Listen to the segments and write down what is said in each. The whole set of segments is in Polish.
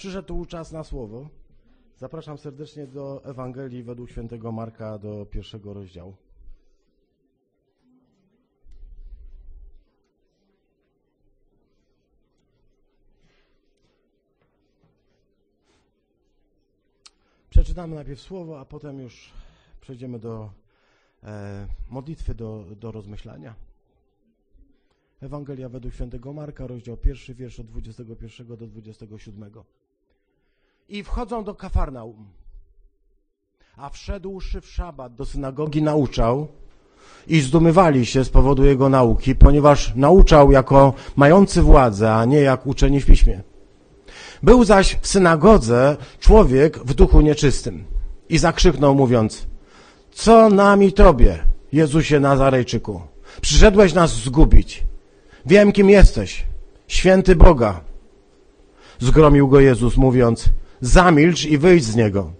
Przyszedł czas na słowo. Zapraszam serdecznie do Ewangelii według świętego Marka do pierwszego rozdziału. Przeczytamy najpierw słowo, a potem już przejdziemy do e, modlitwy, do, do rozmyślania. Ewangelia według świętego Marka, rozdział pierwszy, wiersz od 21 do 27. I wchodzą do Kafarnaum. A wszedłszy w szabat do synagogi nauczał i zdumywali się z powodu jego nauki, ponieważ nauczał jako mający władzę, a nie jak uczeni w piśmie. Był zaś w synagodze człowiek w duchu nieczystym i zakrzyknął mówiąc, co nami tobie, Jezusie Nazarejczyku? Przyszedłeś nas zgubić. Wiem, kim jesteś. Święty Boga. Zgromił go Jezus, mówiąc, zamilcz i wyjdź z niego.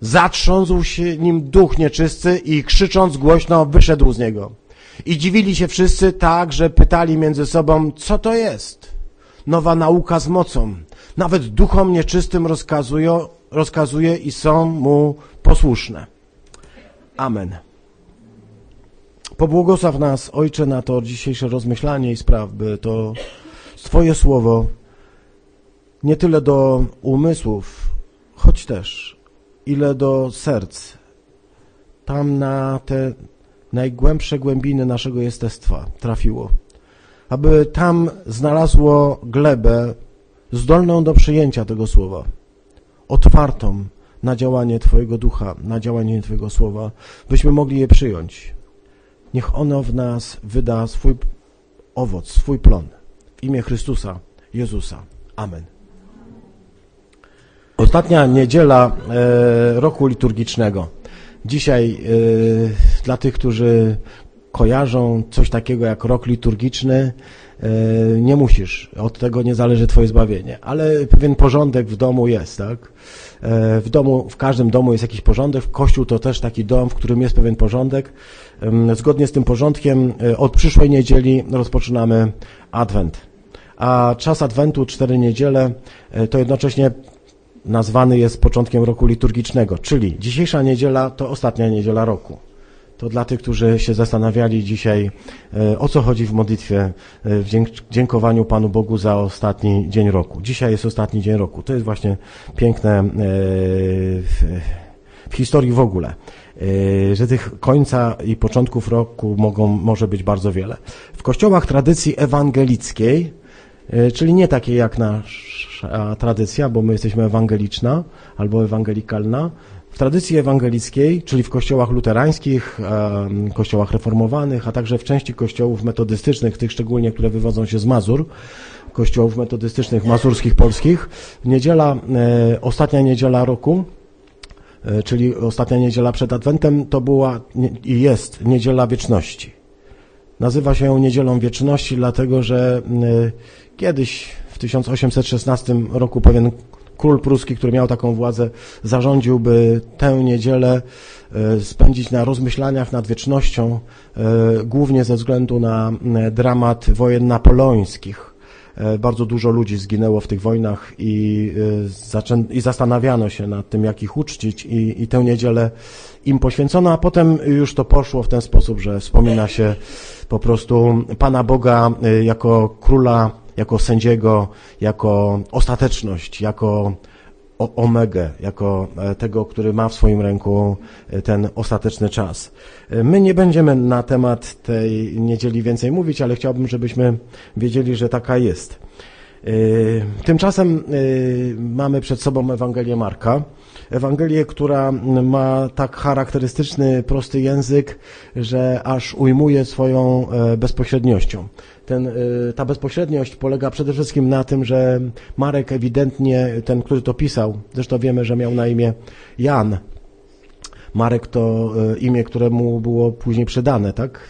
Zatrząsł się nim duch nieczysty i krzycząc głośno wyszedł z niego. I dziwili się wszyscy tak, że pytali między sobą, co to jest? Nowa nauka z mocą. Nawet duchom nieczystym rozkazuje, i są mu posłuszne. Amen. Pobłogosław nas, Ojcze, na to dzisiejsze rozmyślanie i spraw, by to Twoje słowo nie tyle do umysłów, choć też, ile do serc, tam na te najgłębsze głębiny naszego jestestwa trafiło, aby tam znalazło glebę zdolną do przyjęcia tego słowa, otwartą na działanie Twojego ducha, na działanie Twojego słowa, byśmy mogli je przyjąć. Niech ono w nas wyda swój owoc, swój plon. W imię Chrystusa, Jezusa. Amen. Ostatnia niedziela e, roku liturgicznego. Dzisiaj e, dla tych, którzy kojarzą coś takiego jak rok liturgiczny, e, nie musisz. Od tego nie zależy Twoje zbawienie. Ale pewien porządek w domu jest, tak? W domu, w każdym domu jest jakiś porządek. Kościół to też taki dom, w którym jest pewien porządek. Zgodnie z tym porządkiem od przyszłej niedzieli rozpoczynamy Adwent. A czas Adwentu, cztery niedziele, to jednocześnie nazwany jest początkiem roku liturgicznego, czyli dzisiejsza niedziela to ostatnia niedziela roku. To dla tych, którzy się zastanawiali dzisiaj, e, o co chodzi w modlitwie, w dziękowaniu Panu Bogu za ostatni dzień roku. Dzisiaj jest ostatni dzień roku. To jest właśnie piękne w, w historii w ogóle. Że tych końca i początków roku mogą, może być bardzo wiele. W kościołach tradycji ewangelickiej, czyli nie takiej jak nasza tradycja, bo my jesteśmy ewangeliczna albo ewangelikalna, w tradycji ewangelickiej, czyli w kościołach luterańskich, kościołach reformowanych, a także w części kościołów metodystycznych, tych szczególnie, które wywodzą się z Mazur, kościołów metodystycznych mazurskich polskich, niedziela, yy, ostatnia niedziela roku, E, czyli ostatnia niedziela przed Adwentem, to była i jest niedziela wieczności. Nazywa się ją niedzielą wieczności, dlatego że e, kiedyś w 1816 roku pewien król pruski, który miał taką władzę, zarządził, by tę niedzielę e, spędzić na rozmyślaniach nad wiecznością, głównie ze względu na dramat wojen napoleońskich. E, bardzo dużo ludzi zginęło w tych wojnach i, e, i zastanawiano się nad tym, jak ich uczcić i, i tę niedzielę im poświęcono, a potem już to poszło w ten sposób, że wspomina się po prostu Pana Boga e, jako króla, jako sędziego, jako ostateczność, jako omegę, jako e, tego, który ma w swoim ręku e, ten ostateczny czas. E, my nie będziemy na temat tej niedzieli więcej mówić, ale chciałbym, żebyśmy wiedzieli, że taka jest. Tymczasem mamy przed sobą Ewangelię Marka. Ewangelię, która ma tak charakterystyczny, prosty język, że aż ujmuje swoją bezpośredniością ten, y, ta bezpośredniość polega przede wszystkim na tym, że Marek ewidentnie, ten, który to pisał, zresztą wiemy, że miał na imię Jan. Marek to y, imię, któremu było później przydane, tak?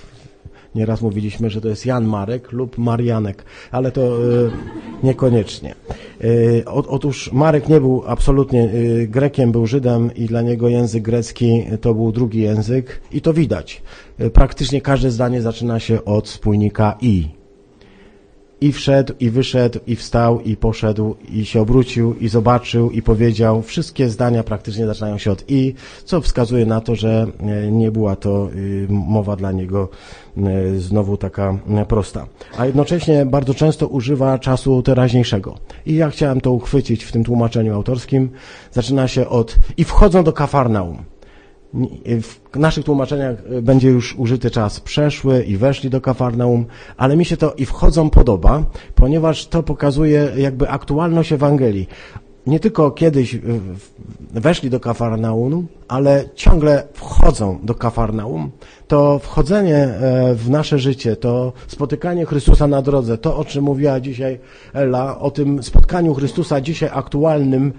Nieraz mówiliśmy, że to jest Jan Marek lub Marianek, ale to y, niekoniecznie. otóż Marek nie był absolutnie Grekiem, był Żydem i dla niego język grecki to był drugi język i to widać. Praktycznie każde zdanie zaczyna się od spójnika i. i wszedł, i wyszedł, i wstał, i poszedł, i się obrócił, i zobaczył, i powiedział. Wszystkie zdania praktycznie zaczynają się od i, co wskazuje na to, że e, nie była to y, mowa dla niego e, znowu taka e, prosta. A jednocześnie bardzo często używa czasu teraźniejszego. I ja chciałem to uchwycić w tym tłumaczeniu autorskim. Zaczyna się od i wchodzą do Kafarnaum. W naszych tłumaczeniach e, będzie już użyty czas przeszły i weszli do Kafarnaum, ale mi się to i wchodzą podoba, ponieważ to pokazuje jakby aktualność Ewangelii. Nie tylko kiedyś weszli do Kafarnaum, ale ciągle wchodzą do Kafarnaum. To wchodzenie e, w nasze życie, to spotykanie Chrystusa na drodze, to o czym mówiła dzisiaj Ela, o tym spotkaniu Chrystusa dzisiaj aktualnym,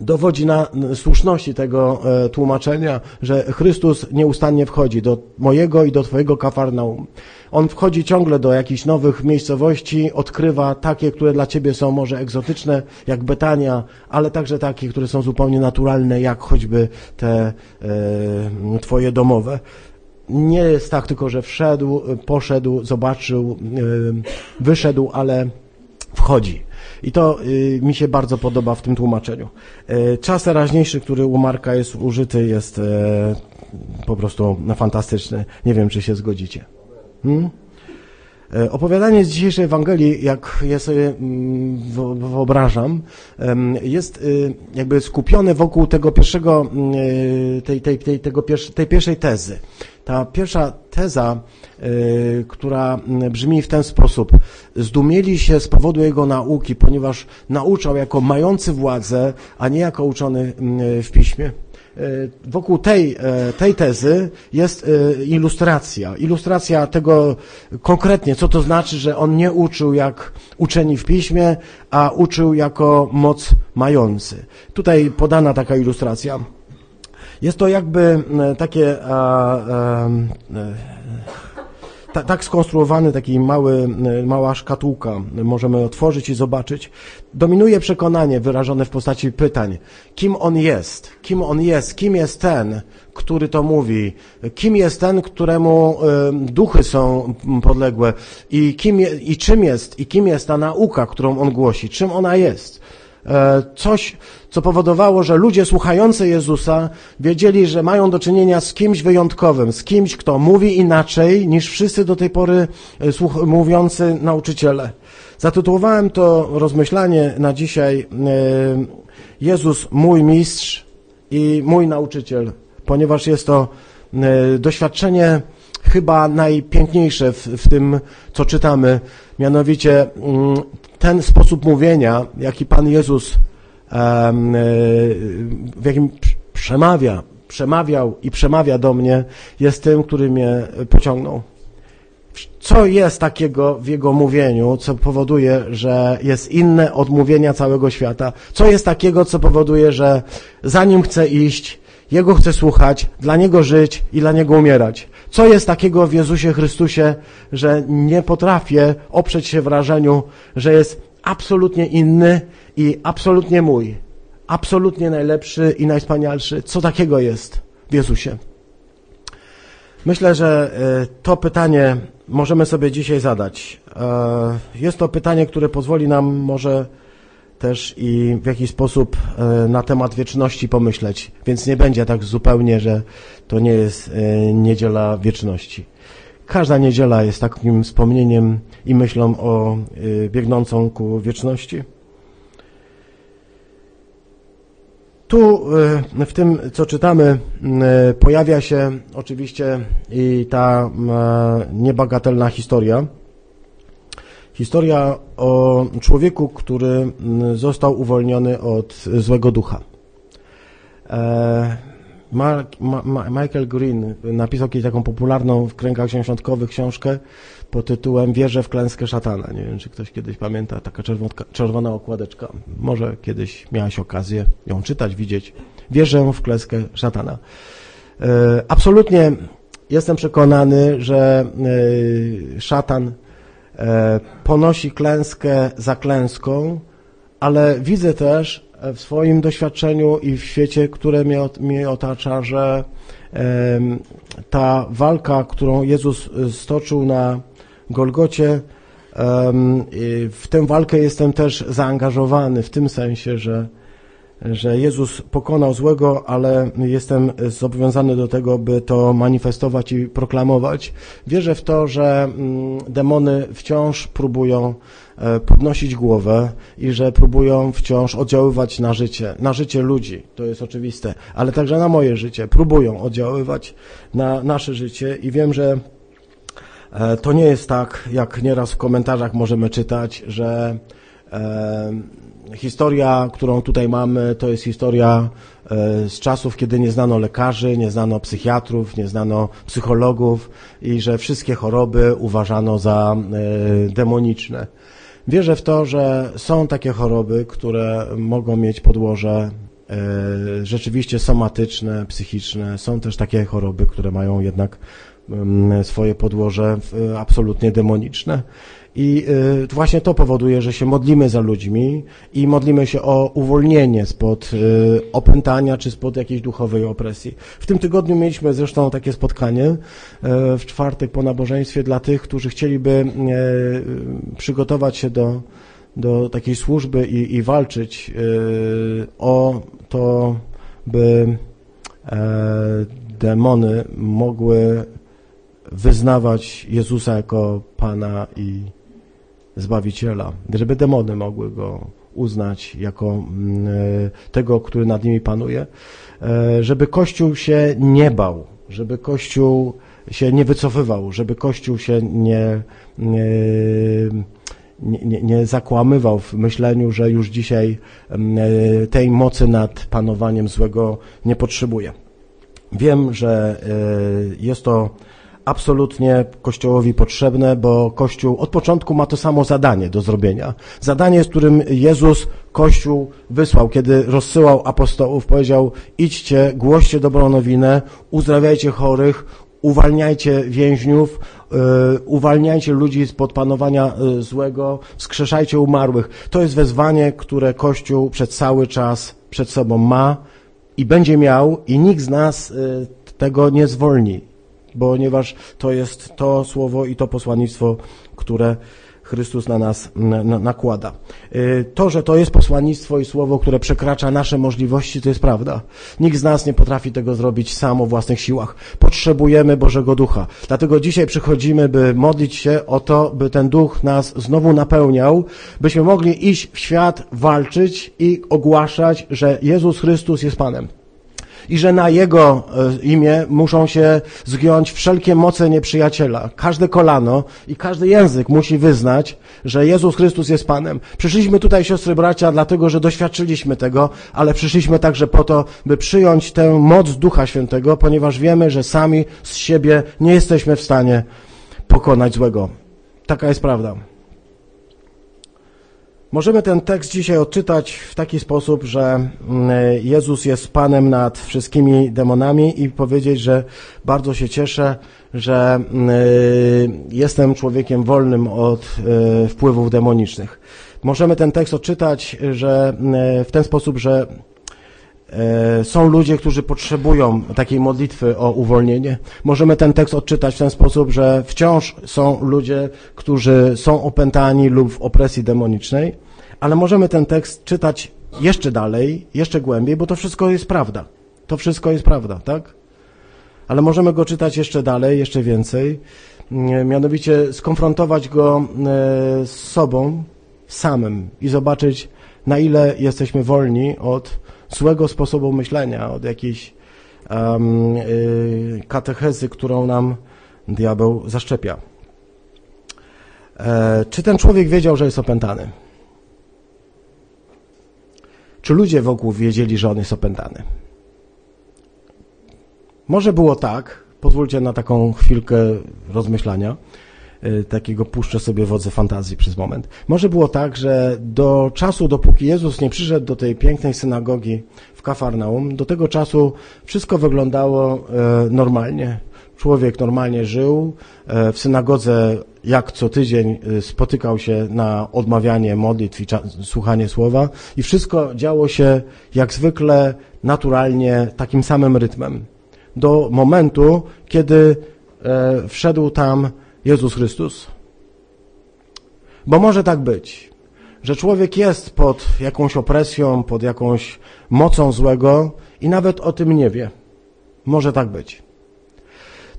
dowodzi na słuszności tego e, tłumaczenia, że Chrystus nieustannie wchodzi do mojego i do Twojego kafarnaum. On wchodzi ciągle do jakichś nowych miejscowości, odkrywa takie, które dla Ciebie są może egzotyczne, jak Betania, ale także takie, które są zupełnie naturalne, jak choćby te e, Twoje domowe. Nie jest tak tylko, że wszedł, poszedł, zobaczył, e, wyszedł, ale wchodzi. I to y, mi się bardzo podoba w tym tłumaczeniu. Y, czas teraźniejszy, który u Marka jest użyty, jest y, po prostu fantastyczny. Nie wiem, czy się zgodzicie. Hmm? Opowiadanie z dzisiejszej Ewangelii, jak ja sobie mm, wyobrażam, jest jakby skupione wokół tego pierwszego, mm, tej, tej, tej, tego tej pierwszej tezy. Ta pierwsza teza, y, która brzmi w ten sposób. Zdumieli się z powodu jego nauki, ponieważ nauczał jako mający władzę, a nie jako uczony w piśmie. Y, wokół tej, y, tej tezy jest ilustracja. Ilustracja tego konkretnie, co to znaczy, że on nie uczył jak uczeni w piśmie, a uczył jako moc mający. Tutaj podana taka ilustracja. Jest to jakby e, takie e, ta, tak skonstruowany taki mały, e, mała szkatułka możemy otworzyć i zobaczyć. Dominuje przekonanie wyrażone w postaci pytań. Kim on jest? Kim on jest? Kim jest ten, który to mówi? Kim jest ten, któremu duchy są podległe? I, kim je, I czym jest? I kim jest ta nauka, którą on głosi? Czym ona jest? E, coś, co powodowało, że ludzie słuchający Jezusa wiedzieli, że mają do czynienia z kimś wyjątkowym, z kimś, kto mówi inaczej niż wszyscy do tej pory e, mówiący nauczyciele. Zatytułowałem to rozmyślanie na dzisiaj e, Jezus mój mistrz i mój nauczyciel, ponieważ jest to doświadczenie chyba najpiękniejsze w, w tym, co czytamy, mianowicie mm, ten sposób mówienia, jaki Pan Jezus, e, w jakim przemawia, przemawiał i przemawia do mnie, jest tym, który mnie pociągnął. Co jest takiego w jego mówieniu, co powoduje, że jest inne od mówienia całego świata? Co jest takiego, co powoduje, że za nim chcę iść, jego chcę słuchać, dla niego żyć i dla niego umierać? Co jest takiego w Jezusie Chrystusie, że nie potrafię oprzeć się wrażeniu, że jest absolutnie inny i absolutnie mój, absolutnie najlepszy i najwspanialszy? Co takiego jest w Jezusie? Myślę, że e, to pytanie możemy sobie dzisiaj zadać. E, jest to pytanie, które pozwoli nam może też i w jakiś sposób e, na temat wieczności pomyśleć, więc nie będzie tak zupełnie, że to nie jest e, niedziela wieczności. Każda niedziela jest takim wspomnieniem i myślą o e, biegnącą ku wieczności. Tu w tym, co czytamy, pojawia się oczywiście i ta niebagatelna historia, Historia o człowieku, który mm, został uwolniony od złego ducha. E, Mark, Ma, Ma, Michael Green napisał kiedyś taką popularną w kręgach książątkowych książkę pod tytułem Wierzę w klęskę szatana. Nie wiem, czy ktoś kiedyś pamięta, taka czerwona okładeczka. Może kiedyś miałeś okazję ją czytać, widzieć. Wierzę w klęskę szatana. E, absolutnie jestem przekonany, że e, szatan ponosi klęskę za klęską, ale widzę też w swoim doświadczeniu i w świecie, które mnie, mnie otacza, że ta walka, którą Jezus stoczył na Golgocie, W tę walkę jestem też zaangażowany w tym sensie, że, że Jezus pokonał złego, ale jestem zobowiązany do tego, by to manifestować i proklamować. Wierzę w to, że mm, demony wciąż próbują e, podnosić głowę i że próbują wciąż oddziaływać na życie, na życie ludzi, to jest oczywiste, ale także na moje życie. Próbują oddziaływać na nasze życie i wiem, że E, to nie jest tak, jak nieraz w komentarzach możemy czytać, że e, historia, którą tutaj mamy, to jest historia e, z czasów, kiedy nie znano lekarzy, nie znano psychiatrów, nie znano psychologów i że wszystkie choroby uważano za demoniczne. Wierzę w to, że są takie choroby, które mogą mieć podłoże rzeczywiście somatyczne, psychiczne. Są też takie choroby, które mają jednak swoje podłoże absolutnie demoniczne. I y, właśnie to powoduje, że się modlimy za ludźmi i modlimy się o uwolnienie spod y, opętania czy spod jakiejś duchowej opresji. W tym tygodniu mieliśmy zresztą takie spotkanie y, w czwartek po nabożeństwie dla tych, którzy chcieliby przygotować się do, do takiej służby i, i walczyć o to, by e, demony mogły wyznawać Jezusa jako Pana i Zbawiciela, żeby demony mogły Go uznać jako mm, e, tego, który nad nimi panuje, e, żeby Kościół się nie bał, żeby Kościół się nie wycofywał, żeby Kościół się nie, nie, nie, nie zakłamywał w myśleniu, że już dzisiaj mm, e, tej mocy nad panowaniem złego nie potrzebuje. Wiem, że jest to absolutnie Kościołowi potrzebne, bo Kościół od początku ma to samo zadanie do zrobienia. Zadanie, z którym Jezus Kościół wysłał, kiedy rozsyłał apostołów, powiedział idźcie, głoście dobrą nowinę, uzdrawiajcie chorych, uwalniajcie więźniów, yy, uwalniajcie ludzi spod panowania yy, złego, wskrzeszajcie umarłych. To jest wezwanie, które Kościół przez cały czas przed sobą ma i będzie miał i nikt z nas yy, tego nie zwolni ponieważ to jest to słowo i to posłannictwo, które Chrystus na nas nakłada. Y, to, że to jest posłannictwo i słowo, które przekracza nasze możliwości, to jest prawda. Nikt z nas nie potrafi tego zrobić sam o własnych siłach. Potrzebujemy Bożego Ducha. Dlatego dzisiaj przychodzimy, by modlić się o to, by ten Duch nas znowu napełniał, byśmy mogli iść w świat, walczyć i ogłaszać, że Jezus Chrystus jest Panem i że na Jego e, imię muszą się zgiąć wszelkie moce nieprzyjaciela. Każde kolano i każdy język musi wyznać, że Jezus Chrystus jest Panem. Przyszliśmy tutaj, siostry bracia, dlatego, że doświadczyliśmy tego, ale przyszliśmy także po to, by przyjąć tę moc Ducha Świętego, ponieważ wiemy, że sami z siebie nie jesteśmy w stanie pokonać złego. Taka jest prawda. Możemy ten tekst dzisiaj odczytać w taki sposób, że mm, Jezus jest Panem nad wszystkimi demonami i powiedzieć, że bardzo się cieszę, że mm, jestem człowiekiem wolnym od e, wpływów demonicznych. Możemy ten tekst odczytać, że mm, w ten sposób, że są ludzie, którzy potrzebują takiej modlitwy o uwolnienie. Możemy ten tekst odczytać w ten sposób, że wciąż są ludzie, którzy są opętani lub w opresji demonicznej, ale możemy ten tekst czytać jeszcze dalej, jeszcze głębiej, bo to wszystko jest prawda. To wszystko jest prawda, tak? Ale możemy go czytać jeszcze dalej, jeszcze więcej, mianowicie skonfrontować go e, z sobą samym i zobaczyć, na ile jesteśmy wolni od złego sposobu myślenia, od jakiejś um, katechezy, którą nam diabeł zaszczepia. E, czy ten człowiek wiedział, że jest opętany? Czy ludzie wokół wiedzieli, że on jest opętany? Może było tak, pozwólcie na taką chwilkę rozmyślania, y, takiego puszczę sobie wodze fantazji przez moment. Może było tak, że do czasu, dopóki Jezus nie przyszedł do tej pięknej synagogi w Kafarnaum, do tego czasu wszystko wyglądało e, normalnie. Człowiek normalnie żył, e, w synagodze jak co tydzień e, spotykał się na odmawianie modlitw i słuchanie słowa i wszystko działo się jak zwykle naturalnie, takim samym rytmem. Do momentu, kiedy e, wszedł tam Jezus Chrystus. Bo może tak być, że człowiek jest pod jakąś opresją, pod jakąś mocą złego i nawet o tym nie wie. Może tak być.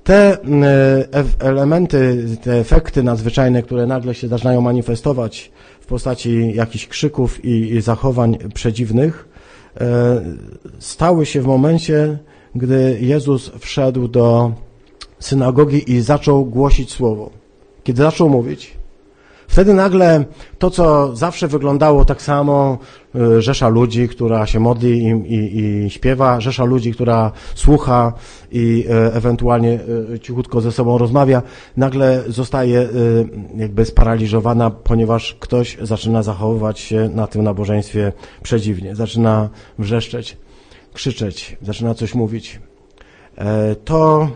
Te e, elementy, te efekty nadzwyczajne, które nagle się zaczynają manifestować w postaci jakichś krzyków i zachowań przedziwnych, e, stały się w momencie, gdy Jezus wszedł do synagogi i zaczął głosić słowo. Kiedy zaczął mówić, Wtedy nagle to, co zawsze wyglądało tak samo, y, rzesza ludzi, która się modli i, i, i śpiewa, rzesza ludzi, która słucha i e, ewentualnie e, cichutko ze sobą rozmawia, nagle zostaje e, jakby sparaliżowana, ponieważ ktoś zaczyna zachowywać się na tym nabożeństwie przedziwnie, zaczyna wrzeszczeć, krzyczeć, zaczyna coś mówić. To,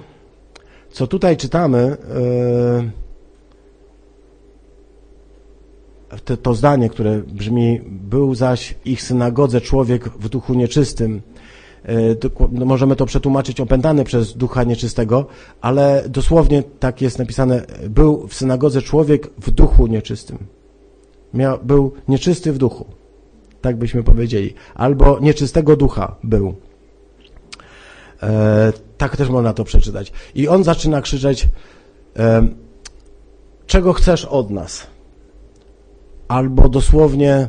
co tutaj czytamy, to, to zdanie, które brzmi, był zaś ich synagodze człowiek w duchu nieczystym. E, no, możemy to przetłumaczyć opętany przez ducha nieczystego, ale dosłownie tak jest napisane, był w synagodze człowiek w duchu nieczystym. Miał, był nieczysty w duchu, tak byśmy powiedzieli, albo nieczystego ducha był. E, tak też można to przeczytać. I on zaczyna krzyczeć, czego chcesz od nas? albo dosłownie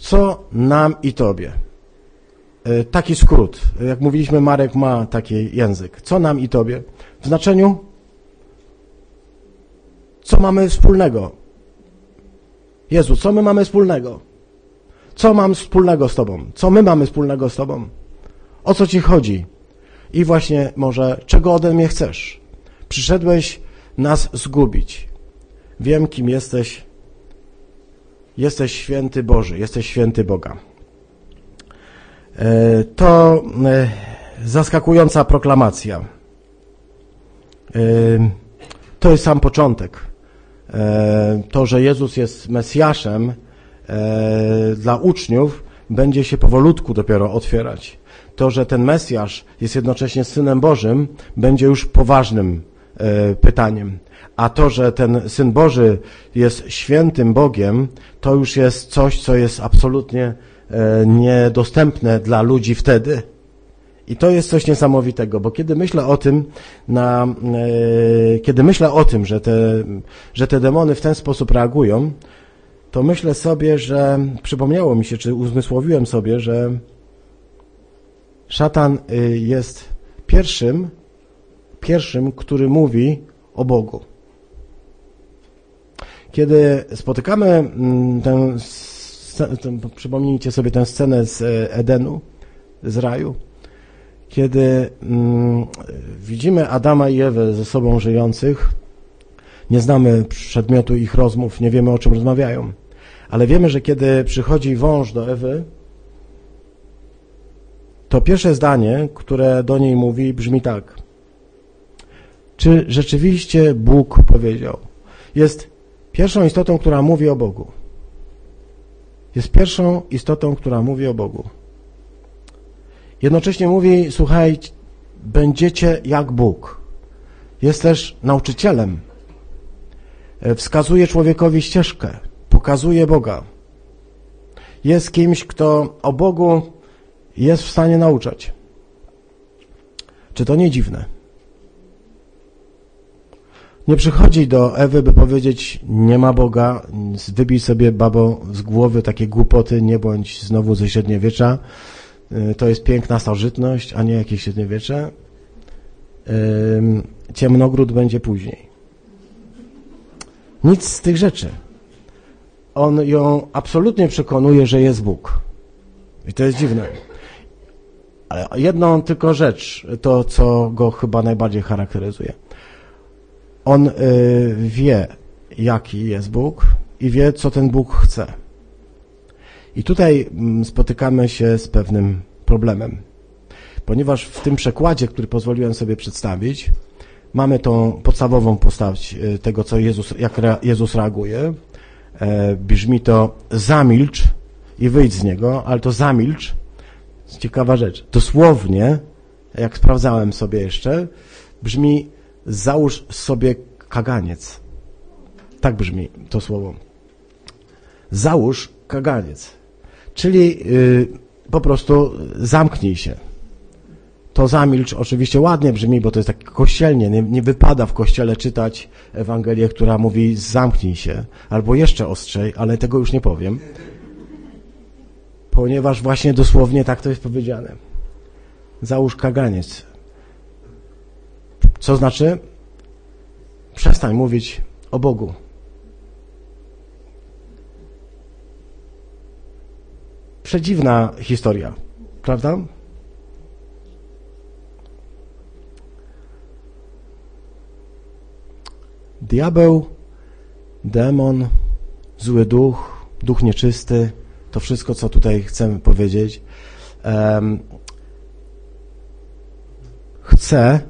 co nam i tobie. E, taki skrót. Jak mówiliśmy, Marek ma taki język. Co nam i tobie? W znaczeniu co mamy wspólnego? Jezu, co my mamy wspólnego? Co mam wspólnego z Tobą? Co my mamy wspólnego z Tobą? O co Ci chodzi? I właśnie może, czego ode mnie chcesz? Przyszedłeś nas zgubić. Wiem, kim jesteś, Jesteś święty Boży, jesteś święty Boga. E, to e, zaskakująca proklamacja. E, to jest sam początek. To, że Jezus jest Mesjaszem dla uczniów, będzie się powolutku dopiero otwierać. To, że ten Mesjasz jest jednocześnie Synem Bożym, będzie już poważnym pytaniem. A to, że ten Syn Boży jest świętym Bogiem, to już jest coś, co jest absolutnie e, niedostępne dla ludzi wtedy. I to jest coś niesamowitego, bo kiedy myślę o tym, na, e, kiedy myślę o tym, że te, że te demony w ten sposób reagują, to myślę sobie, że przypomniało mi się, czy uzmysłowiłem sobie, że szatan y, jest pierwszym, pierwszym, który mówi o Bogu. Kiedy spotykamy mm, tę, tę, przypomnijcie sobie tę scenę z e, Edenu, z raju, kiedy mm, widzimy Adama i Ewę ze sobą żyjących, nie znamy przedmiotu ich rozmów, nie wiemy o czym rozmawiają, ale wiemy, że kiedy przychodzi wąż do Ewy, to pierwsze zdanie, które do niej mówi, brzmi tak. Czy rzeczywiście Bóg powiedział? Jest pierwszą istotą, która mówi o Bogu. Jest pierwszą istotą, która mówi o Bogu. Jednocześnie mówi, słuchaj, będziecie jak Bóg. Jest też nauczycielem. Wskazuje człowiekowi ścieżkę, pokazuje Boga. Jest kimś, kto o Bogu jest w stanie nauczać. Czy to nie dziwne? Nie przychodzi do Ewy, by powiedzieć, nie ma Boga, wybij sobie babo z głowy takie głupoty, nie bądź znowu ze średniowiecza. Y, to jest piękna starożytność, a nie jakieś średniowiecze. Ciemnogród będzie później. Nic z tych rzeczy. On ją absolutnie przekonuje, że jest Bóg. I to jest dziwne. Ale jedną tylko rzecz, to co go chyba najbardziej charakteryzuje. On y, wie, jaki jest Bóg i wie, co ten Bóg chce. I tutaj mm, spotykamy się z pewnym problemem, ponieważ w tym przekładzie, który pozwoliłem sobie przedstawić, mamy tą podstawową postać y, tego, co Jezus, jak Jezus reaguje. E, brzmi to zamilcz i wyjdź z niego, ale to zamilcz, ciekawa rzecz, dosłownie, jak sprawdzałem sobie jeszcze, brzmi załóż sobie kaganiec. Tak brzmi to słowo. Załóż kaganiec. Czyli y, po prostu zamknij się. To zamilcz oczywiście ładnie brzmi, bo to jest tak kościelnie. Nie, nie wypada w kościele czytać Ewangelię, która mówi zamknij się, albo jeszcze ostrzej, ale tego już nie powiem, ponieważ właśnie dosłownie tak to jest powiedziane. Załóż kaganiec. Co znaczy? Przestań mówić o Bogu. Przedziwna historia, prawda? Diabeł, demon, zły duch, duch nieczysty, to wszystko, co tutaj chcemy powiedzieć, chce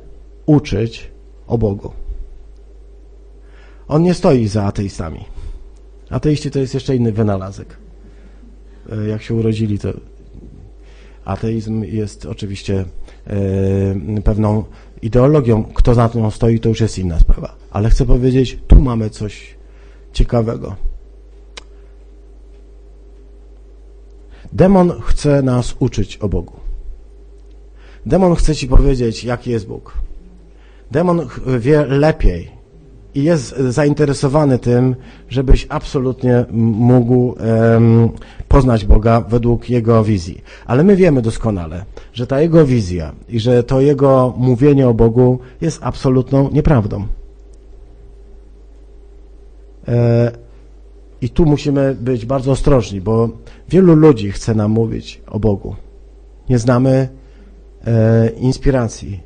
uczyć o Bogu. On nie stoi za ateistami. Ateiści to jest jeszcze inny wynalazek. E, jak się urodzili, to ateizm jest oczywiście e, pewną ideologią. Kto za nią stoi, to już jest inna sprawa. Ale chcę powiedzieć, tu mamy coś ciekawego. Demon chce nas uczyć o Bogu. Demon chce ci powiedzieć, jaki jest Bóg. Demon wie lepiej i jest zainteresowany tym, żebyś absolutnie mógł poznać Boga według Jego wizji. Ale my wiemy doskonale, że ta Jego wizja i że to Jego mówienie o Bogu jest absolutną nieprawdą. E, I tu musimy być bardzo ostrożni, bo wielu ludzi chce nam mówić o Bogu. Nie znamy e, inspiracji.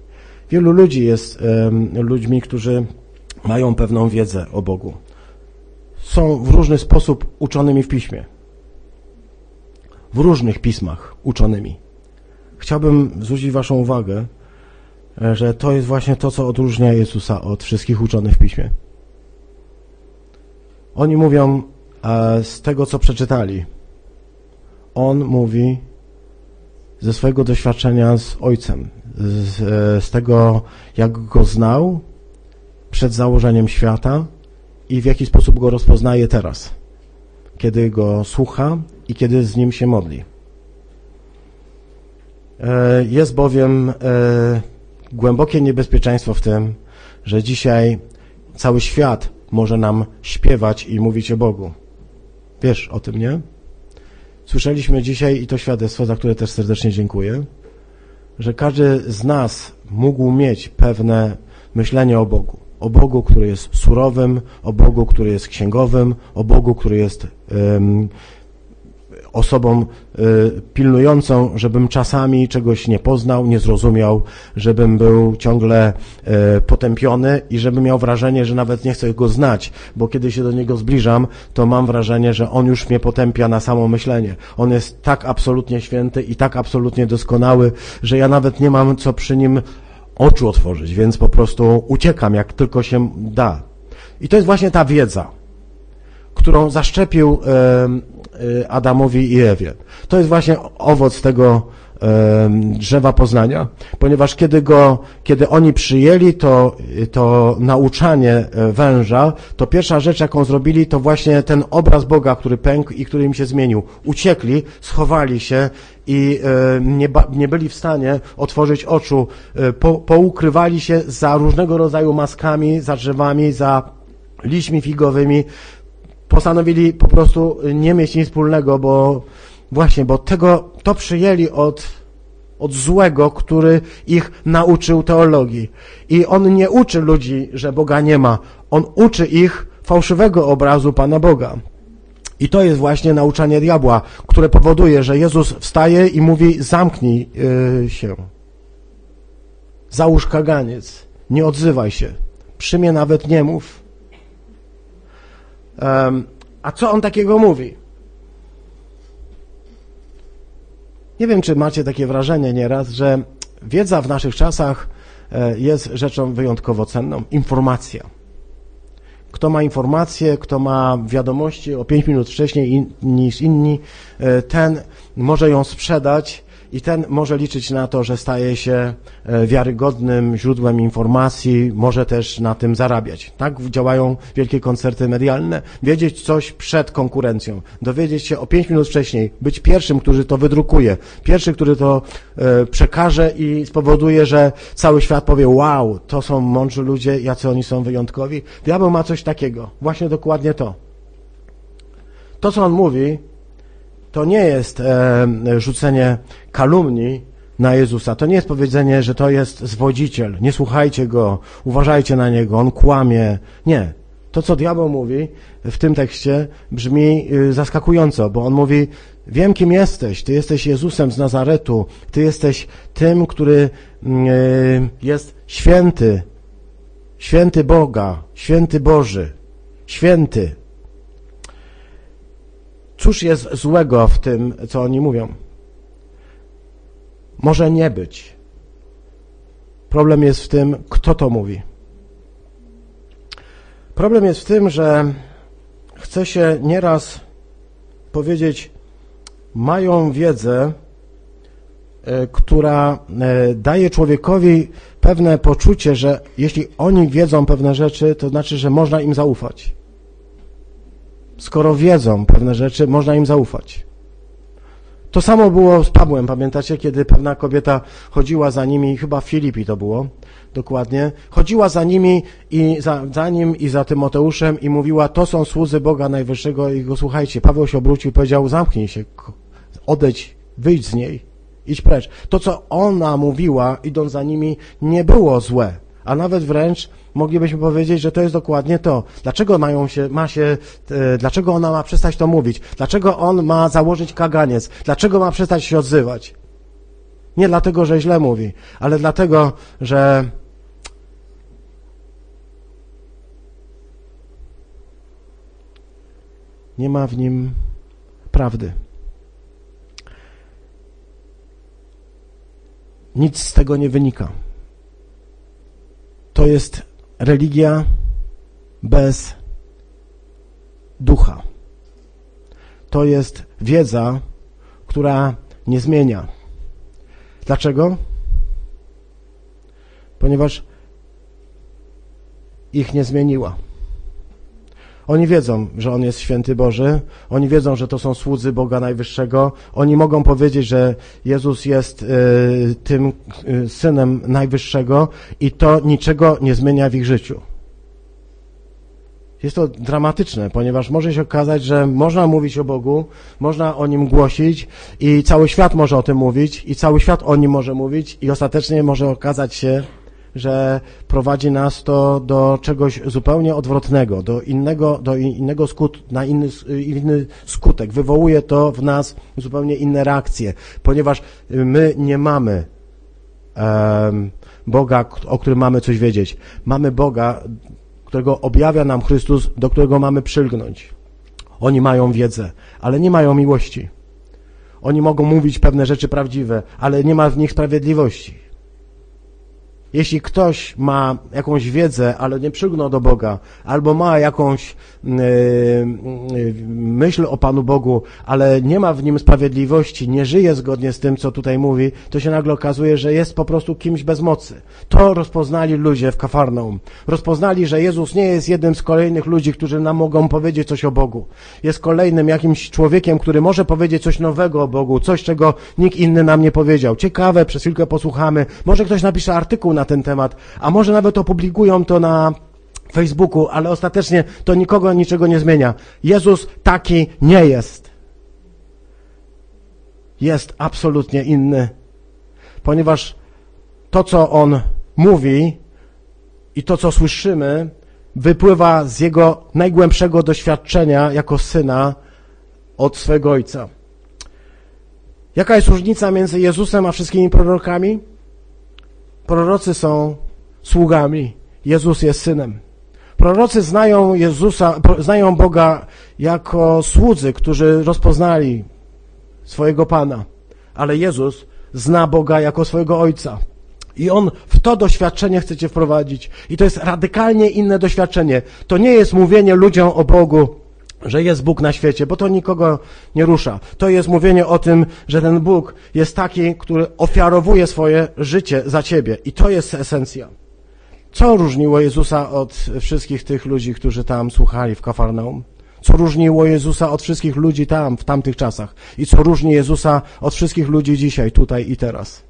Wielu ludzi jest e, ludźmi, którzy mają pewną wiedzę o Bogu. Są w różny sposób uczonymi w piśmie. W różnych pismach uczonymi. Chciałbym zwrócić Waszą uwagę, e, że to jest właśnie to, co odróżnia Jezusa od wszystkich uczonych w piśmie. Oni mówią z tego, co przeczytali. On mówi ze swojego doświadczenia z Ojcem, z, e, z tego, jak go znał przed założeniem świata i w jaki sposób go rozpoznaje teraz, kiedy go słucha i kiedy z nim się modli. E, jest bowiem głębokie niebezpieczeństwo w tym, że dzisiaj cały świat może nam śpiewać i mówić o Bogu. Wiesz o tym, nie? Słyszeliśmy dzisiaj i to świadectwo, za które też serdecznie dziękuję, że każdy z nas mógł mieć pewne myślenie o Bogu. O Bogu, który jest surowym, o Bogu, który jest księgowym, o Bogu, który jest osobą y, pilnującą, żebym czasami czegoś nie poznał, nie zrozumiał, żebym był ciągle y, potępiony i żebym miał wrażenie, że nawet nie chcę go znać, bo kiedy się do niego zbliżam, to mam wrażenie, że on już mnie potępia na samo myślenie. On jest tak absolutnie święty i tak absolutnie doskonały, że ja nawet nie mam co przy nim oczu otworzyć, więc po prostu uciekam, jak tylko się da. I to jest właśnie ta wiedza, którą zaszczepił Y, Adamowi i Ewie. To jest właśnie owoc tego drzewa poznania, ponieważ kiedy go, kiedy oni przyjęli to, to nauczanie e, węża, to pierwsza rzecz, jaką zrobili, to właśnie ten obraz Boga, który pękł i który im się zmienił. Uciekli, schowali się i e, nie, nie byli w stanie otworzyć oczu, e, po, poukrywali się za różnego rodzaju maskami, za drzewami, za liśćmi figowymi, postanowili po prostu nie mieć nic wspólnego, bo właśnie, bo tego, to przyjęli od, od złego, który ich nauczył teologii. I on nie uczy ludzi, że Boga nie ma. On uczy ich fałszywego obrazu Pana Boga. I to jest właśnie nauczanie diabła, które powoduje, że Jezus wstaje i mówi: zamknij yy, się. Załóż kaganiec. Nie odzywaj się. Przy mnie nawet nie mów. A co on takiego mówi? Nie wiem, czy macie takie wrażenie nieraz, że wiedza w naszych czasach e, jest rzeczą wyjątkowo cenną. Informacja. Kto ma informacje, kto ma wiadomości o 5 minut wcześniej in, niż inni, e, ten może ją sprzedać i ten może liczyć na to, że staje się e, wiarygodnym źródłem informacji, może też na tym zarabiać. Tak działają wielkie koncerty medialne. Wiedzieć coś przed konkurencją, dowiedzieć się o pięć minut wcześniej, być pierwszym, który to wydrukuje, pierwszy, który to e, przekaże i spowoduje, że cały świat powie, wow, to są mądrzy ludzie, jacy oni są wyjątkowi. Diabeł ma coś takiego, właśnie dokładnie to. To, co on mówi, to nie jest e, rzucenie kalumni na Jezusa. To nie jest powiedzenie, że to jest zwodziciel. Nie słuchajcie go, uważajcie na niego, on kłamie. Nie. To, co diabeł mówi w tym tekście, brzmi y, zaskakująco, bo on mówi: Wiem, kim jesteś. Ty jesteś Jezusem z Nazaretu. Ty jesteś tym, który mm, y, jest święty. Święty Boga, święty Boży, święty. Cóż jest złego w tym, co oni mówią? Może nie być. Problem jest w tym, kto to mówi. Problem jest w tym, że chce się nieraz powiedzieć, mają wiedzę, e, która e, daje człowiekowi pewne poczucie, że jeśli oni wiedzą pewne rzeczy, to znaczy, że można im zaufać. Skoro wiedzą pewne rzeczy, można im zaufać. To samo było z Pawłem, pamiętacie, kiedy pewna kobieta chodziła za nimi, chyba w Filipi to było, dokładnie, chodziła za nimi i za, za nim i za Tymoteuszem i mówiła, to są słudzy Boga Najwyższego i go słuchajcie. Paweł się obrócił i powiedział, zamknij się, odejdź, wyjdź z niej, idź precz. To, co ona mówiła, idąc za nimi, nie było złe, a nawet wręcz moglibyśmy powiedzieć, że to jest dokładnie to. Dlaczego mają się, ma się, e, dlaczego ona ma przestać to mówić? Dlaczego on ma założyć kaganiec? Dlaczego ma przestać się odzywać? Nie dlatego, że źle mówi, ale dlatego, że nie ma w nim prawdy. Nic z tego nie wynika. To jest religia bez ducha. To jest wiedza, która nie zmienia. Dlaczego? Ponieważ ich nie zmieniła. Oni wiedzą, że On jest święty Boży, oni wiedzą, że to są słudzy Boga Najwyższego, oni mogą powiedzieć, że Jezus jest y, tym y, Synem Najwyższego i to niczego nie zmienia w ich życiu. Jest to dramatyczne, ponieważ może się okazać, że można mówić o Bogu, można o Nim głosić i cały świat może o tym mówić i cały świat o Nim może mówić i ostatecznie może okazać się, że prowadzi nas to do czegoś zupełnie odwrotnego, do innego, do innego skut, na inny, inny skutek. Wywołuje to w nas zupełnie inne reakcje, ponieważ my nie mamy um, Boga, o którym mamy coś wiedzieć. Mamy Boga, którego objawia nam Chrystus, do którego mamy przylgnąć. Oni mają wiedzę, ale nie mają miłości. Oni mogą mówić pewne rzeczy prawdziwe, ale nie ma w nich sprawiedliwości. Jeśli ktoś ma jakąś wiedzę, ale nie przygnął do Boga, albo ma jakąś yy, yy, myśl o Panu Bogu, ale nie ma w nim sprawiedliwości, nie żyje zgodnie z tym, co tutaj mówi, to się nagle okazuje, że jest po prostu kimś bez mocy. To rozpoznali ludzie w Kafarnaum. Rozpoznali, że Jezus nie jest jednym z kolejnych ludzi, którzy nam mogą powiedzieć coś o Bogu. Jest kolejnym jakimś człowiekiem, który może powiedzieć coś nowego o Bogu, coś, czego nikt inny nam nie powiedział. Ciekawe, przez chwilkę posłuchamy. Może ktoś napisze artykuł na ten temat, a może nawet opublikują to na Facebooku, ale ostatecznie to nikogo niczego nie zmienia. Jezus taki nie jest. Jest absolutnie inny, ponieważ to, co On mówi i to, co słyszymy, wypływa z Jego najgłębszego doświadczenia jako Syna od swego Ojca. Jaka jest różnica między Jezusem a wszystkimi prorokami? Prorocy są sługami, Jezus jest synem. Prorocy znają Jezusa, znają Boga jako słudzy, którzy rozpoznali swojego Pana, ale Jezus zna Boga jako swojego Ojca. I On w to doświadczenie chce Cię wprowadzić. I to jest radykalnie inne doświadczenie. To nie jest mówienie ludziom o Bogu że jest Bóg na świecie, bo to nikogo nie rusza. To jest mówienie o tym, że ten Bóg jest taki, który ofiarowuje swoje życie za ciebie. I to jest esencja. Co różniło Jezusa od wszystkich tych ludzi, którzy tam słuchali w Kafarnaum? Co różniło Jezusa od wszystkich ludzi tam, w tamtych czasach? I co różni Jezusa od wszystkich ludzi dzisiaj, tutaj i teraz?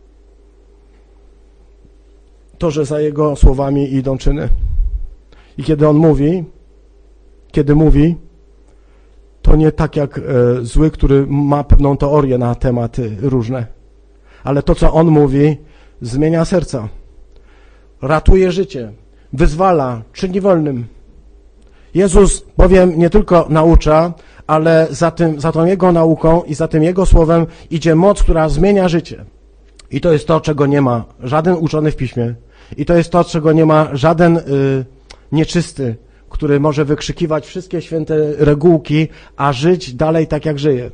To, że za Jego słowami idą czyny. I kiedy On mówi, kiedy mówi, to nie tak jak e, zły, który ma pewną teorię na tematy różne, ale to, co On mówi, zmienia serca, ratuje życie, wyzwala, czyni wolnym. Jezus bowiem nie tylko naucza, ale za, tym, za tą Jego nauką i za tym Jego słowem idzie moc, która zmienia życie. I to jest to, czego nie ma żaden uczony w piśmie. I to jest to, czego nie ma żaden y, nieczysty, który może wykrzykiwać wszystkie święte regułki, a żyć dalej tak, jak żyje.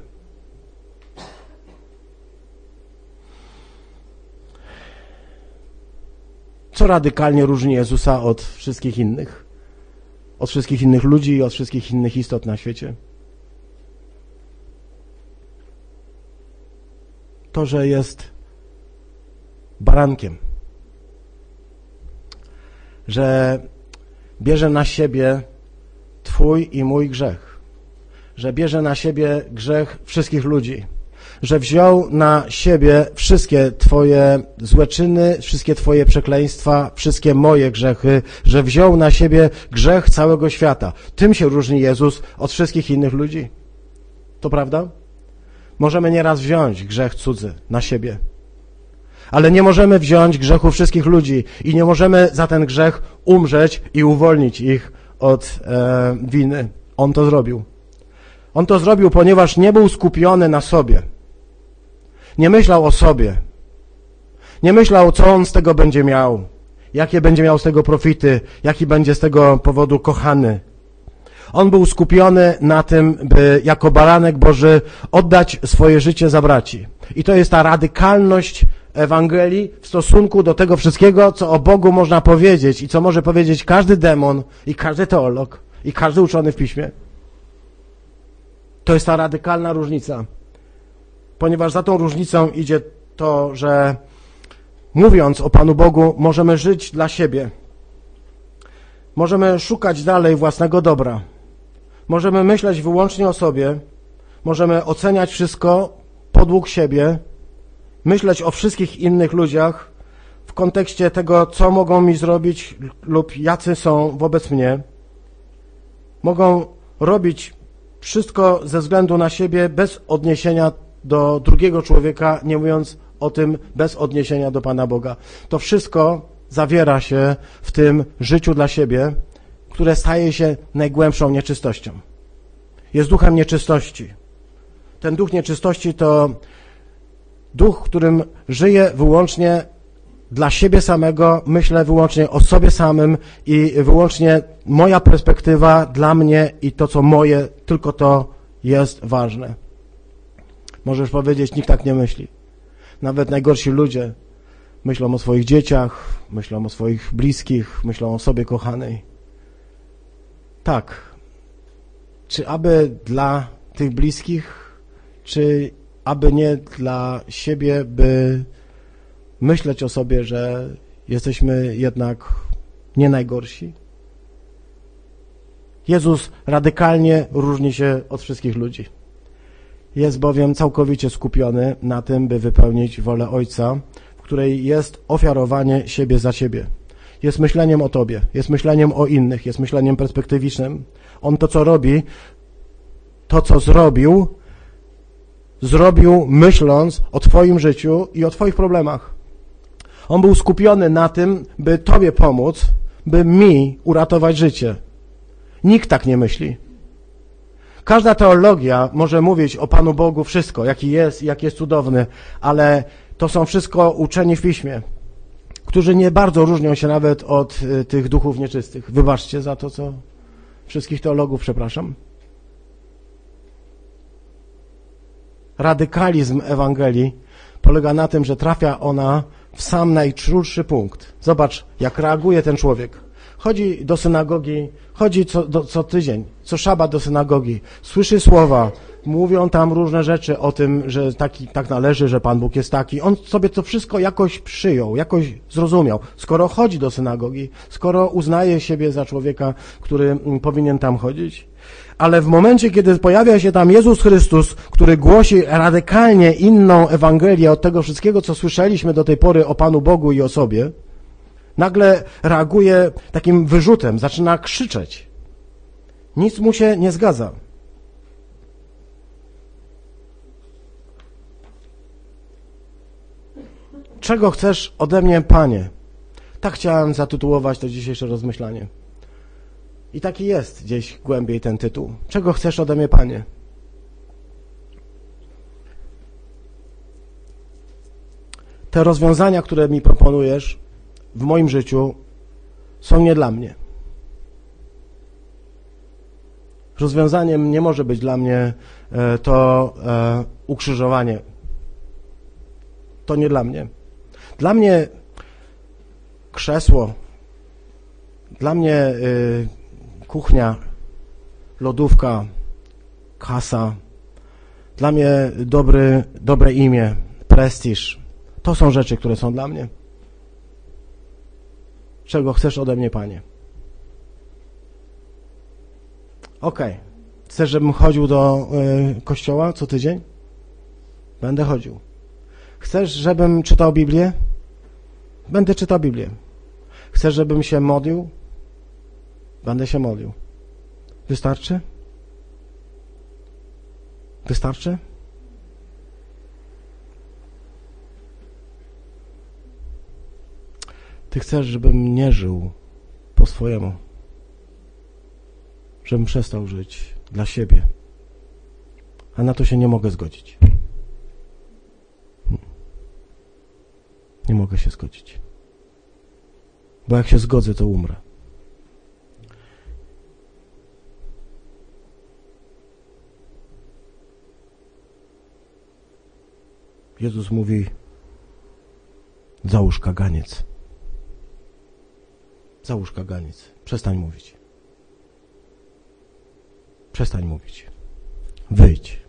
Co radykalnie różni Jezusa od wszystkich innych? Od wszystkich innych ludzi i od wszystkich innych istot na świecie? To, że jest barankiem. Że bierze na siebie Twój i mój grzech. Że bierze na siebie grzech wszystkich ludzi. Że wziął na siebie wszystkie Twoje złe czyny, wszystkie Twoje przekleństwa, wszystkie moje grzechy, że wziął na siebie grzech całego świata. Tym się różni Jezus od wszystkich innych ludzi. To prawda? Możemy nieraz wziąć grzech cudzy na siebie, ale nie możemy wziąć grzechu wszystkich ludzi i nie możemy za ten grzech umrzeć i uwolnić ich od e, winy. On to zrobił. On to zrobił, ponieważ nie był skupiony na sobie. Nie myślał o sobie. Nie myślał, co on z tego będzie miał, jakie będzie miał z tego profity, jaki będzie z tego powodu kochany. On był skupiony na tym, by jako baranek Boży oddać swoje życie za braci. I to jest ta radykalność Ewangelii w stosunku do tego wszystkiego, co o Bogu można powiedzieć i co może powiedzieć każdy demon i każdy teolog i każdy uczony w piśmie. To jest ta radykalna różnica. Ponieważ za tą różnicą idzie to, że mówiąc o Panu Bogu, możemy żyć dla siebie. Możemy szukać dalej własnego dobra. Możemy myśleć wyłącznie o sobie. Możemy oceniać wszystko podług siebie myśleć o wszystkich innych ludziach w kontekście tego, co mogą mi zrobić lub jacy są wobec mnie. Mogą robić wszystko ze względu na siebie bez odniesienia do drugiego człowieka, nie mówiąc o tym bez odniesienia do Pana Boga. To wszystko zawiera się w tym życiu dla siebie, które staje się najgłębszą nieczystością. Jest duchem nieczystości. Ten duch nieczystości to duch, którym żyję wyłącznie dla siebie samego, myślę wyłącznie o sobie samym i wyłącznie moja perspektywa dla mnie i to, co moje, tylko to jest ważne. Możesz powiedzieć, nikt tak nie myśli. Nawet najgorsi ludzie myślą o swoich dzieciach, myślą o swoich bliskich, myślą o sobie kochanej. Tak. Czy aby dla tych bliskich, czy aby nie dla siebie, by myśleć o sobie, że jesteśmy jednak nie najgorsi? Jezus radykalnie różni się od wszystkich ludzi. Jest bowiem całkowicie skupiony na tym, by wypełnić wolę Ojca, w której jest ofiarowanie siebie za Ciebie. Jest myśleniem o Tobie, jest myśleniem o innych, jest myśleniem perspektywicznym. On to, co robi, to, co zrobił, zrobił myśląc o Twoim życiu i o Twoich problemach. On był skupiony na tym, by Tobie pomóc, by mi uratować życie. Nikt tak nie myśli. Każda teologia może mówić o Panu Bogu wszystko, jaki jest, jak jest cudowny, ale to są wszystko uczeni w piśmie, którzy nie bardzo różnią się nawet od y, tych duchów nieczystych. Wybaczcie za to, co wszystkich teologów, przepraszam. Radykalizm Ewangelii polega na tym, że trafia ona w sam najczulszy punkt. Zobacz, jak reaguje ten człowiek. chodzi do synagogi, chodzi co, do, co tydzień, co szabat do synagogi, słyszy słowa, mówią tam różne rzeczy o tym, że taki, tak należy, że Pan Bóg jest taki. On sobie to wszystko jakoś przyjął, jakoś zrozumiał. Skoro chodzi do synagogi, skoro uznaje siebie za człowieka, który mm, powinien tam chodzić, ale w momencie, kiedy pojawia się tam Jezus Chrystus, który głosi radykalnie inną Ewangelię od tego wszystkiego, co słyszeliśmy do tej pory o Panu Bogu i o sobie, nagle reaguje takim wyrzutem, zaczyna krzyczeć. Nic mu się nie zgadza. Czego chcesz ode mnie, Panie? Tak chciałem zatytułować to dzisiejsze rozmyślanie. I taki jest gdzieś głębiej ten tytuł. Czego chcesz ode mnie, Panie? Te rozwiązania, które mi proponujesz w moim życiu, są nie dla mnie. Rozwiązaniem nie może być dla mnie e, to e, ukrzyżowanie. To nie dla mnie. Dla mnie krzesło, dla mnie y, kuchnia, lodówka, kasa, dla mnie dobry, dobre imię, prestiż. To są rzeczy, które są dla mnie. Czego chcesz ode mnie, Panie? Okej. Okay. Chcesz, żebym chodził do y, kościoła co tydzień? Będę chodził. Chcesz, żebym czytał Biblię? Będę czytał Biblię. Chcesz, żebym się modlił? Będę się modlił. Wystarczy? Wystarczy? Ty chcesz, żebym nie żył po swojemu. Żebym przestał żyć dla siebie. A na to się nie mogę zgodzić. Nie mogę się zgodzić. Bo jak się zgodzę, to umrę. Jezus mówi: Załóż kaganiec. Załóż kaganiec. Przestań mówić. Przestań mówić. Wyjdź.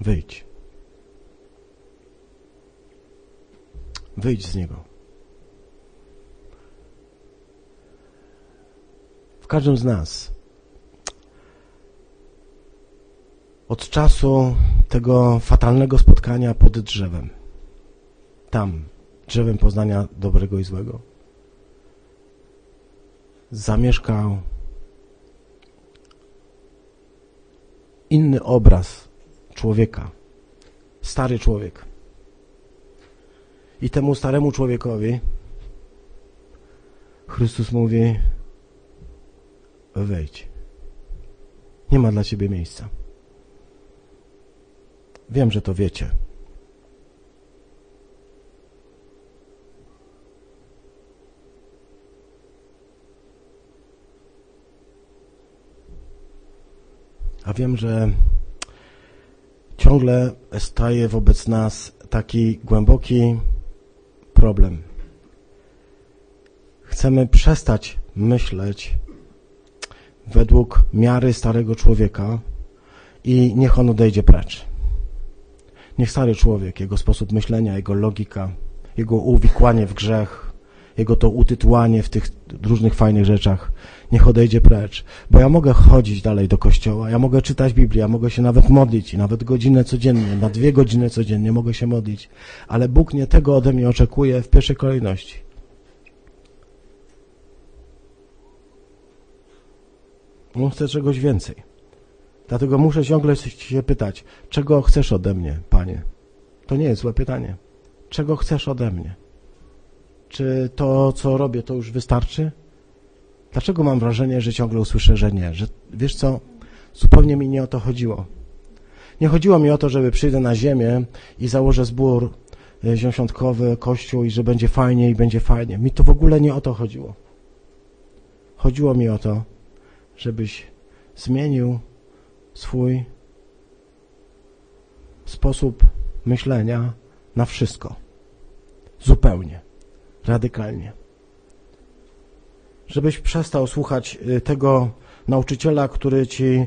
Wyjdź. Wyjdź z niego. W każdym z nas od czasu tego fatalnego spotkania pod drzewem, tam, drzewem poznania dobrego i złego, zamieszkał inny obraz człowieka, stary człowiek. I temu staremu człowiekowi Chrystus mówi: Wejdź. Nie ma dla ciebie miejsca. Wiem, że to wiecie. A wiem, że ciągle staje wobec nas taki głęboki problem. Chcemy przestać myśleć według miary starego człowieka i niech on odejdzie precz. Niech stary człowiek, jego sposób myślenia, jego logika, jego uwikłanie w grzech, jego to utytłanie w tych różnych fajnych rzeczach, niech odejdzie precz. Bo ja mogę chodzić dalej do kościoła, ja mogę czytać Biblię, ja mogę się nawet modlić, i nawet godzinę codziennie, na dwie godziny codziennie mogę się modlić, ale Bóg nie tego ode mnie oczekuje w pierwszej kolejności. On chce czegoś więcej. Dlatego muszę ciągle się pytać, czego chcesz ode mnie, Panie? To nie jest złe pytanie. Czego chcesz ode mnie? Czy to, co robię, to już wystarczy? Dlaczego mam wrażenie, że ciągle usłyszę, że nie? Że wiesz co, zupełnie mi nie o to chodziło. Nie chodziło mi o to, żeby przyjdę na ziemię i założę zbór e, ziąsiątkowy, kościół i że będzie fajnie i będzie fajnie. Mi to w ogóle nie o to chodziło. Chodziło mi o to, żebyś zmienił swój sposób myślenia na wszystko. Zupełnie. Radykalnie. żebyś przestał słuchać y, tego nauczyciela, który ci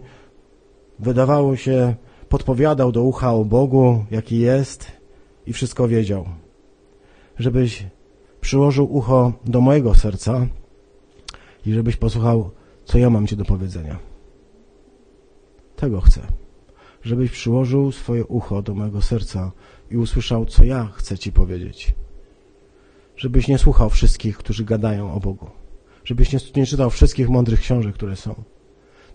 wydawało się podpowiadał do ucha o Bogu, jaki jest i wszystko wiedział. Żebyś przyłożył ucho do mojego serca i żebyś posłuchał, co ja mam Ci do powiedzenia. Tego chcę. Żebyś przyłożył swoje ucho do mojego serca i usłyszał, co ja chcę Ci powiedzieć. Żebyś nie słuchał wszystkich, którzy gadają o Bogu. Żebyś nie, nie czytał wszystkich mądrych książek, które są.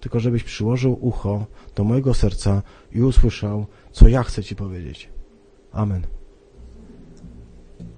Tylko żebyś przyłożył ucho do mojego serca i usłyszał, co ja chcę Ci powiedzieć. Amen.